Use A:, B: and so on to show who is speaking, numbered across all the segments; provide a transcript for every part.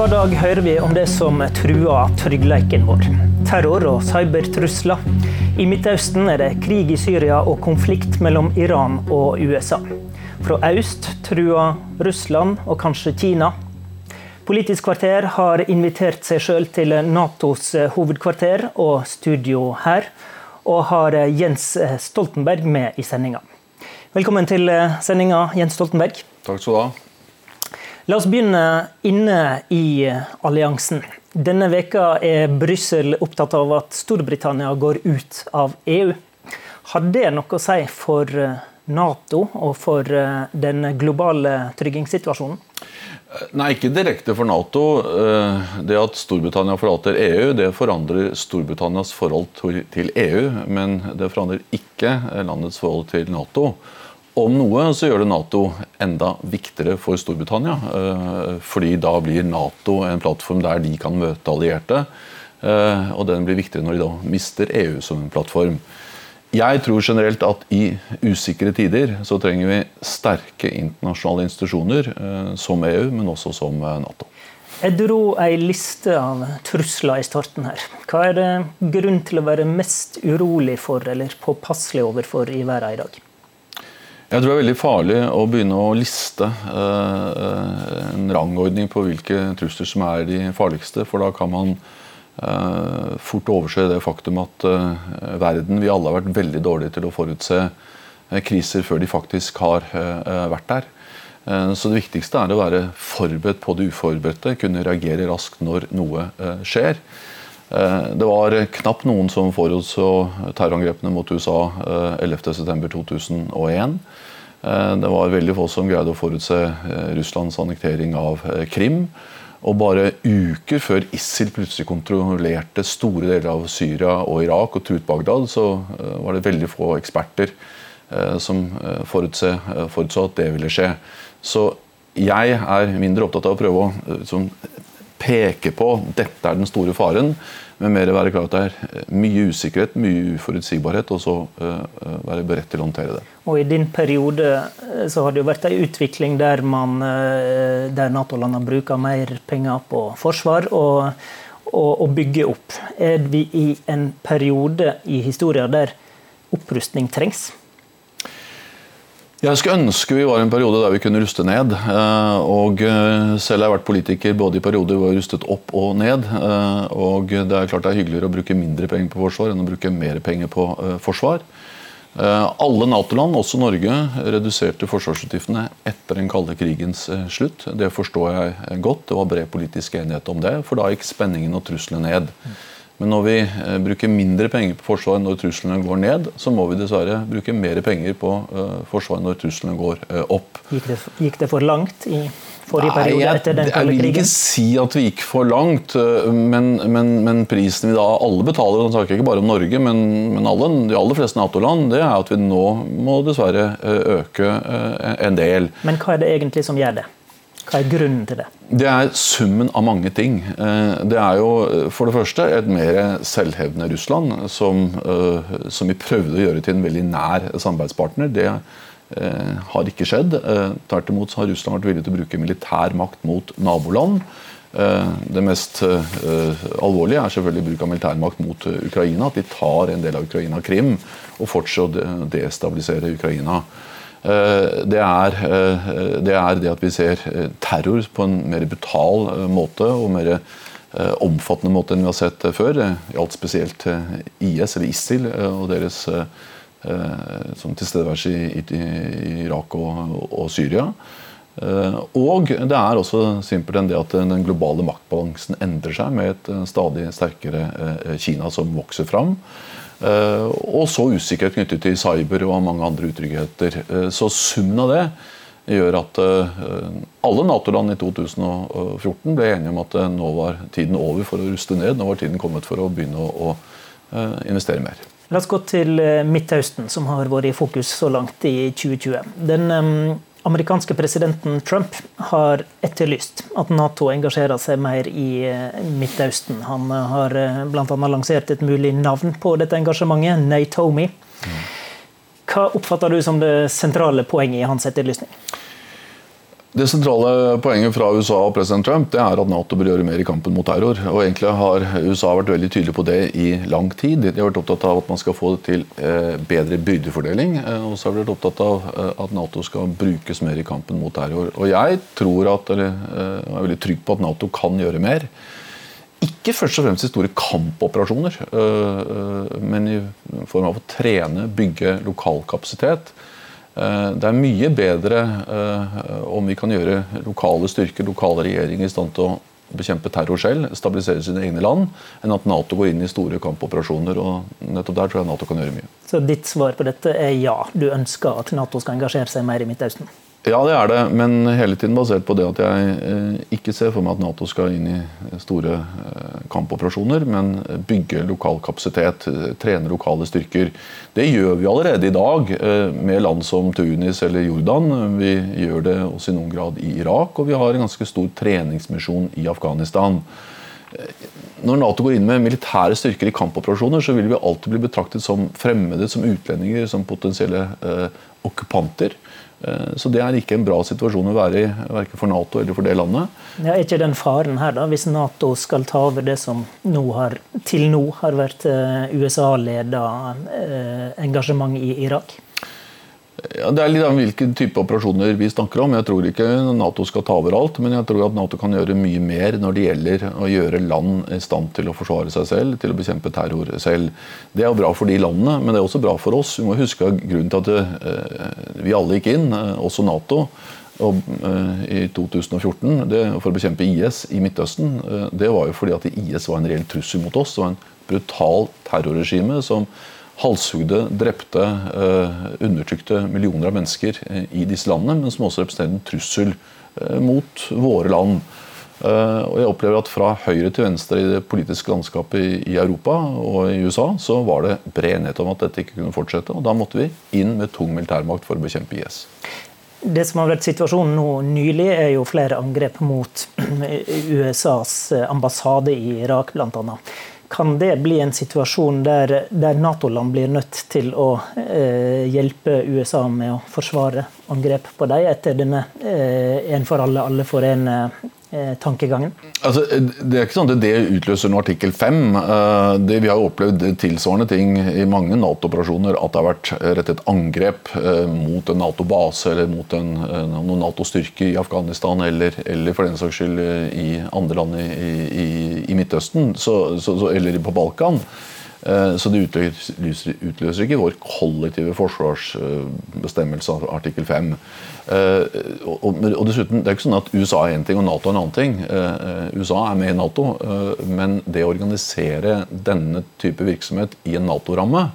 A: Hver dag hører vi om det som truer tryggheten vår. Terror og cybertrusler. I Midtøsten er det krig i Syria og konflikt mellom Iran og USA. Fra øst truer Russland og kanskje Kina. Politisk kvarter har invitert seg sjøl til Natos hovedkvarter og studio her, og har Jens Stoltenberg med i sendinga. Velkommen til sendinga, Jens Stoltenberg.
B: Takk skal du ha.
A: La oss begynne inne i alliansen. Denne veka er Brussel opptatt av at Storbritannia går ut av EU. Har det noe å si for Nato og for den globale tryggingssituasjonen?
B: Nei, ikke direkte for Nato. Det at Storbritannia forlater EU, det forandrer Storbritannias forhold til EU, men det forandrer ikke landets forhold til Nato. Om noe så gjør det Nato enda viktigere for Storbritannia. Fordi da blir Nato en plattform der de kan møte allierte. Og den blir viktigere når de da mister EU som en plattform. Jeg tror generelt at i usikre tider så trenger vi sterke internasjonale institusjoner som EU, men også som Nato.
A: Jeg dro ei liste av trusler i starten her. Hva er det grunn til å være mest urolig for eller påpasselig overfor i verden i dag?
B: Jeg tror det er veldig farlig å begynne å liste en rangordning på hvilke trusler som er de farligste. For da kan man fort overse det faktum at verden Vi alle har vært veldig dårlige til å forutse kriser før de faktisk har vært der. Så det viktigste er å være forberedt på det uforberedte, kunne reagere raskt når noe skjer. Det var knapt noen som forutså terrorangrepene mot USA 11.9.2001. Det var veldig få som greide å forutse Russlands annektering av Krim. Og bare uker før ISIL plutselig kontrollerte store deler av Syria og Irak og truet Bagdad, så var det veldig få eksperter som forutså at det ville skje. Så jeg er mindre opptatt av å prøve å peke på dette er den store faren, men mer være klar at det er mye usikkerhet, mye uforutsigbarhet, og så være beredt til å håndtere det.
A: Og I din periode så har det jo vært en utvikling der, der Nato-landene bruker mer penger på forsvar og, og bygger opp. Er vi i en periode i historien der opprustning trengs?
B: Jeg skulle ønske vi var i en periode der vi kunne ruste ned. og Selv har jeg vært politiker både i perioder hvor har rustet opp og ned. og Det er klart det er hyggeligere å bruke mindre penger på forsvar enn å bruke mer penger på forsvar. Alle Nato-land, også Norge, reduserte forsvarsutgiftene etter den kalde krigens slutt. Det forstår jeg godt. Det var bred politisk enighet om det, for da gikk spenningen og truslene ned. Men når vi bruker mindre penger på forsvar når truslene går ned, så må vi dessverre bruke mer penger på forsvar når truslene går opp.
A: Gikk det, gikk det for langt i forrige periode
B: Nei,
A: etter den kalde krigen?
B: jeg vil ikke si at vi gikk for langt, men, men, men prisen vi da alle betaler, og snakker ikke bare om Norge, men, men alle, de aller fleste Nato-land, det er at vi nå må dessverre øke en del.
A: Men hva er det egentlig som gjør det? Hva er grunnen til det?
B: Det er summen av mange ting. Det er jo for det første et mer selvhevdende Russland, som, som vi prøvde å gjøre til en veldig nær samarbeidspartner. Det har ikke skjedd. Tvert imot har Russland vært villig til å bruke militær makt mot naboland. Det mest alvorlige er selvfølgelig bruk av militærmakt mot Ukraina. At de tar en del av Ukraina-Krim og fortsetter å destabilisere Ukraina. Det er, det er, det at vi ser terror på en mer brutal måte og mer omfattende måte enn vi har sett før. Det gjaldt spesielt IS, eller ISIL, og deres sånn tilstedeværelse i, Irak og, og, Syria. Og det er også simpelthen det at den globale maktbalansen endrer seg med et stadig sterkere Kina som vokser fram. Og så usikkerhet knyttet til cyber og mange andre utryggheter. Så summen av det gjør at alle Nato-land i 2014 ble enige om at nå var tiden over for å ruste ned. Nå var tiden kommet for å begynne å investere mer.
A: La oss gå til Midtøsten, som har vært i fokus så langt i 2020. Den amerikanske presidenten Trump har etterlyst at Nato engasjerer seg mer i Midtøsten. Han har bl.a. lansert et mulig navn på dette engasjementet, Natomi. Hva oppfatter du som det sentrale poenget i hans etterlysning?
B: Det sentrale poenget fra USA og president Trump det er at Nato bør gjøre mer i kampen mot terror. Og egentlig har USA vært veldig tydelig på det i lang tid. De har vært opptatt av at man skal få til eh, bedre byrdefordeling. Eh, og så har de vært opptatt av eh, at Nato skal brukes mer i kampen mot terror. Og jeg tror at, eller er veldig trygg på at Nato kan gjøre mer. Ikke først og fremst i store kampoperasjoner, men i form av å trene, bygge lokal kapasitet. Eh, det er mye bedre eh, om vi kan gjøre lokale styrker, lokale regjeringer i stand til å bekjempe terror selv, stabilisere sine egne land, enn at Nato går inn i store kampoperasjoner. og nettopp Der tror jeg Nato kan gjøre mye.
A: Så ditt svar på dette er ja, du ønsker at Nato skal engasjere seg mer i Midtøsten?
B: Ja, det er det, men hele tiden basert på det at jeg eh, ikke ser for meg at Nato skal inn i store eh, kampoperasjoner, men bygge lokal kapasitet, eh, trene lokale styrker. Det gjør vi allerede i dag med land som Tunis eller Jordan. Vi gjør det også i noen grad i Irak, og vi har en ganske stor treningsmisjon i Afghanistan. Når Nato går inn med militære styrker i kampoperasjoner, så vil vi alltid bli betraktet som fremmede, som utlendinger, som potensielle eh, okkupanter. Eh, så det er ikke en bra situasjon å være i, verken for Nato eller for det landet.
A: Ja, er ikke den faren her, da, hvis Nato skal ta over det som nå har, til nå har vært eh, USA-leda eh, engasjement i Irak?
B: Ja, det er litt av hvilken type operasjoner vi snakker om. Jeg tror ikke Nato skal ta over alt, men jeg tror at Nato kan gjøre mye mer når det gjelder å gjøre land i stand til å forsvare seg selv, til å bekjempe terror selv. Det er bra for de landene, men det er også bra for oss. Vi må huske grunnen til at eh, vi alle gikk inn, eh, også Nato. Uh, I 2014 det, for å bekjempe IS i Midtøsten, det var jo fordi at IS var en reell trussel mot oss. Det var en brutal terrorregime som halshugde, drepte, eh, undertrykte millioner av mennesker eh, i disse landene, men som også representerer en trussel eh, mot våre land. Og jeg opplever at Fra høyre til venstre i det politiske landskapet i Europa og i USA så var det bred enighet om at dette ikke kunne fortsette. og Da måtte vi inn med tung militærmakt for å bekjempe IS.
A: Det som har vært situasjonen nå nylig, er jo flere angrep mot USAs ambassade i Irak, bl.a. Kan det bli en situasjon der, der Nato-land blir nødt til å eh, hjelpe USA med å forsvare angrep på dem etter denne eh, en for alle, alle for en-situasjonen? Eh, tankegangen?
B: Altså, det er ikke sånn at det utløser noe artikkel 5. Eh, vi har jo opplevd tilsvarende ting i mange Nato-operasjoner. At det har vært rettet angrep eh, mot en Nato-base eller mot en, noen Nato-styrke i Afghanistan eller, eller, for den saks skyld i andre land i, i, i Midtøsten så, så, eller på Balkan. Eh, så det utløser, utløser, ikke vår kollektive forsvarsbestemmelse artikkel 5. Eh, og, dessuten, Det er ikke sånn at USA er én ting og Nato er en annen ting. Eh, USA er med i Nato, men det å organisere denne type virksomhet i en Nato-ramme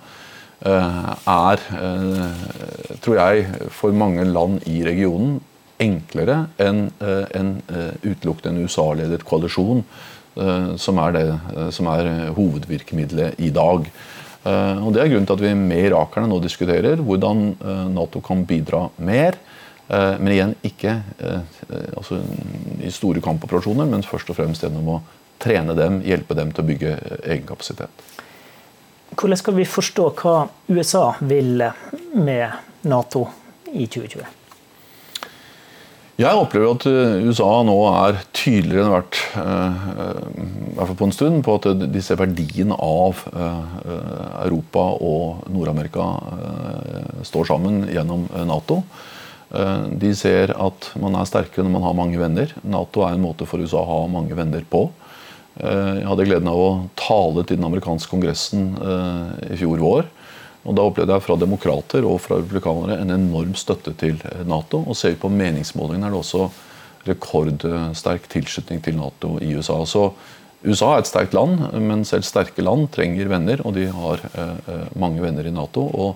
B: er, tror jeg, for mange land i regionen enklere enn en utelukkende en USA-ledet koalisjon som er, det, eh, som er hovedvirkemiddelet i dag. Eh, og Det er grunnen til at vi med irakerne nå diskuterer hvordan Nato kan bidra mer. Men igjen ikke altså, i store kampoperasjoner, men først og fremst gjennom å trene dem, hjelpe dem til å bygge egen kapasitet.
A: Hvordan skal vi forstå hva USA vil med Nato i 2020?
B: Jeg opplever at eh, USA nå er tydeligere enn vært, eh, i hvert fall på en stund, på at de ser verdien av eh, Europa og Nord-Amerika står sammen gjennom Nato. De ser at man er sterkere når man har mange venner. Nato er en måte for USA å ha mange venner på. Jeg hadde gleden av å tale til den amerikanske kongressen i fjor vår. Og Da opplevde jeg fra demokrater og fra republikanere en enorm støtte til Nato. Og ser vi på meningsmålingene, er det også rekordsterk tilslutning til Nato i USA. Så USA er et sterkt land, men selv sterke land trenger venner, og de har eh, mange venner i Nato. Og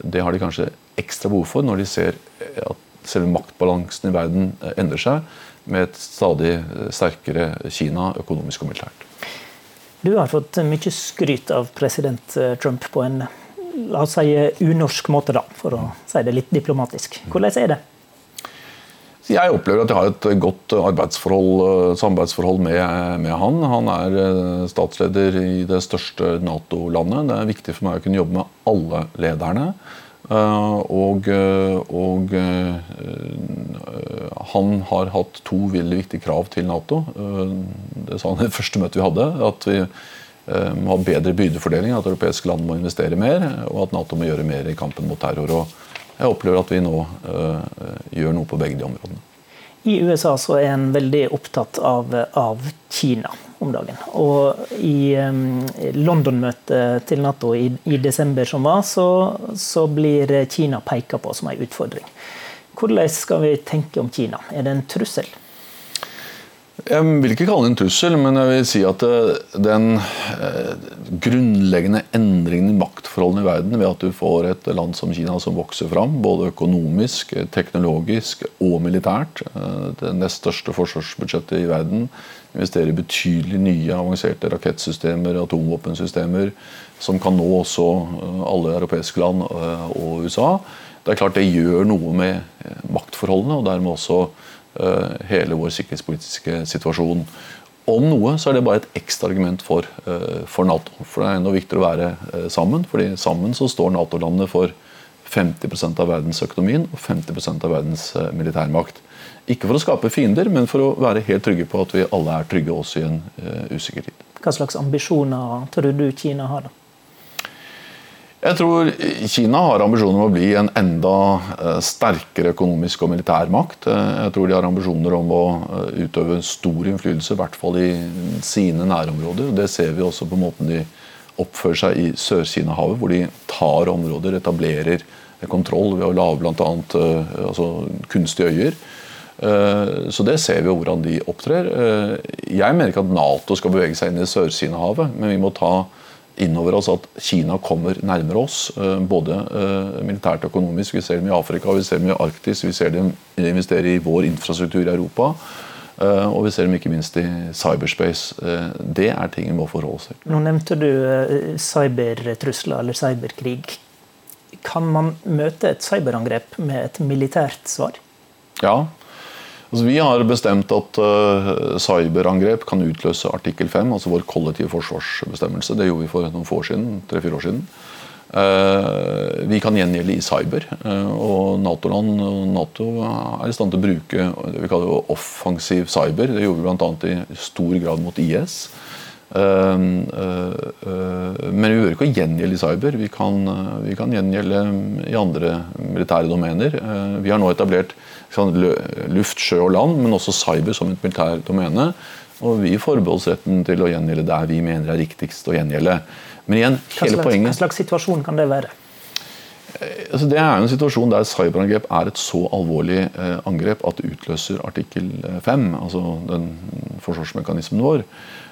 B: det har de kanskje ekstra behov for når de ser at selve maktbalansen i verden eh, endrer seg, med et stadig eh, sterkere Kina økonomisk og militært.
A: Du har fått mye skryt av president eh, Trump på en la oss si, unorsk måte, da, for å si det litt diplomatisk. Hvordan er det?
B: Jeg opplever at jeg har et godt arbeidsforhold, samarbeidsforhold med, med, han. Han er eh, statsleder i det største Nato-landet. Det er viktig for meg å kunne jobbe med alle lederne. Eh, og, eh, og han har hatt to veldig viktige krav til Nato. Det sa han i det første møtet vi hadde. At vi må ha bedre byrdefordeling, at europeiske land må investere mer, og at Nato må gjøre mer i kampen mot terror. Og jeg opplever at vi nå gjør noe på begge de områdene.
A: I USA så er en veldig opptatt av, av Kina om dagen. Og i um, London-møtet til Nato i, i, desember som var, så, så blir Kina peka på som en utfordring. Hvordan skal vi tenke om Kina? Er det en trussel?
B: Jeg vil ikke kalle det en trussel, men jeg vil si at eh, den eh, grunnleggende endringen i maktforholdene i verden ved at du får et land som Kina som vokser fram, både økonomisk, teknologisk og militært. Eh, det nest største forsvarsbudsjettet i verden investerer betydelig nye avanserte rakettsystemer, atomvåpensystemer, som kan nå også alle europeiske land og USA. Det er klart det gjør noe med maktforholdene, og dermed også hele vår sikkerhetspolitiske situasjon. Om noe så er det bare et ekstra argument for, eh, for Nato. For det er enda viktigere å være eh, sammen. fordi sammen så står Nato-landene for 50% av verdensøkonomien og 50% av verdens militærmakt. Ikke for å skape fiender, men for å være helt trygge på at vi alle er trygge også i en usikker tid.
A: Hva slags ambisjoner tror du Kina har? da?
B: Jeg tror Kina har ambisjoner om å bli en enda eh, sterkere økonomisk og militær makt. Eh, jeg tror de har ambisjoner om å eh, utøve stor innflytelse, i hvert fall i sine nærområder. Det ser vi også på måten de oppfører seg i Sør-Kina-havet, hvor de tar områder, etablerer kontroll ved å lage bl.a. Altså kunstige øyer. Så det ser vi hvordan de opptrer. Jeg mener ikke at Nato skal bevege seg inn i Sør-Kina-havet, men vi må ta innover oss at Kina kommer nærmere oss. Eh, både eh, militært og økonomisk. Vi ser dem i Afrika, vi ser dem i Arktis, vi ser dem investere i vår infrastruktur i Europa. Eh, og vi ser dem ikke minst i cyberspace. Det er ting vi må forholde oss til.
A: Nå nevnte du cybertrusler eller cyberkrig. Kan man møte et cyberangrep med et militært svar?
B: Ja, Altså, vi har bestemt at uh, cyberangrep kan utløse artikkel 5, altså vår kollektive forsvarsbestemmelse. Det gjorde vi for noen få år siden, tre-fire år siden. Uh, vi kan gjengjelde i cyber. Uh, og Nato-land og Nato er i stand til å bruke det vi kaller det offensiv cyber. Det gjorde vi bl.a. i stor grad mot IS. men vi behøver ikke å gjengjelde i cyber. Vi kan, vi kan gjengjelde i andre militære domener. vi har nå etablert sånn luft, sjø og land, men også cyber som et militært domene. Og vi forbeholder oss retten til å gjengjelde der vi mener er riktigst å gjengjelde. Men igjen, hele
A: hva slags,
B: poenget...
A: Hva slags situasjon kan det være?
B: Eh, altså det er jo en situasjon der cyberangrep er et så alvorlig eh, angrep at det utløser artikkel 5, altså den forsvarsmekanismen vår.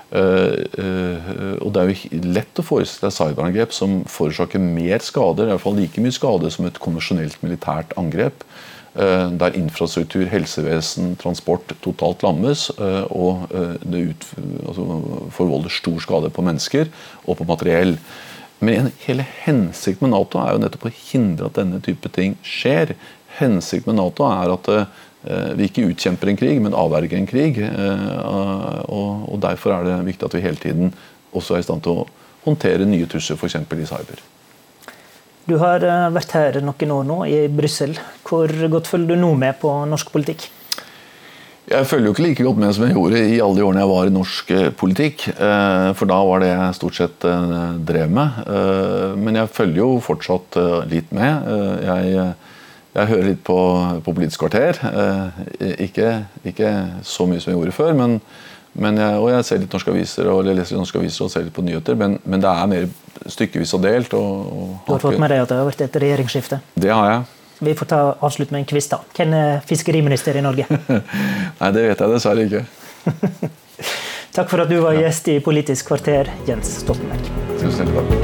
B: Uh, uh, og Det er jo lett å forestille seg cyberangrep som forårsaker mer skader, i hvert fall like mye skade som et konvensjonelt militært angrep. Eh, der infrastruktur, helsevesen, transport totalt lammes. Eh, og eh, det ut, altså, forvolder stor skade på mennesker og på materiell. Men hele hensikten med Nato er jo nettopp å hindre at denne type ting skjer. Hensikten med Nato er at vi ikke utkjemper en krig, men avverger en krig. Og Derfor er det viktig at vi hele tiden også er i stand til å håndtere nye trusler, f.eks. i cyber.
A: Du har eh, vært her noen år nå, i Brussel. Hvor godt følger du nå med på norsk politikk?
B: Jeg følger jo ikke like godt med som jeg gjorde i alle de årene jeg var i norsk eh, politikk. Eh, for da var det jeg stort sett drev med. Men jeg følger jo fortsatt litt med. Jeg, jeg hører litt på, på Politisk kvarter. Ikke, ikke, så mye som jeg gjorde før, men, men jeg, og jeg ser litt norske aviser og leser litt norske aviser og ser litt på nyheter. Men, men det er mer stykkevis og delt. Og, og
A: du har fått med deg at det har vært et regjeringsskifte?
B: Det har jeg.
A: Vi får ta avslutte med en quiz. da. Hvem er fiskeriminister i Norge?
B: Nei, det vet jeg dessverre ikke.
A: Takk for at du var gjest i Politisk kvarter, Jens Stoltenberg.
B: Tusen takk.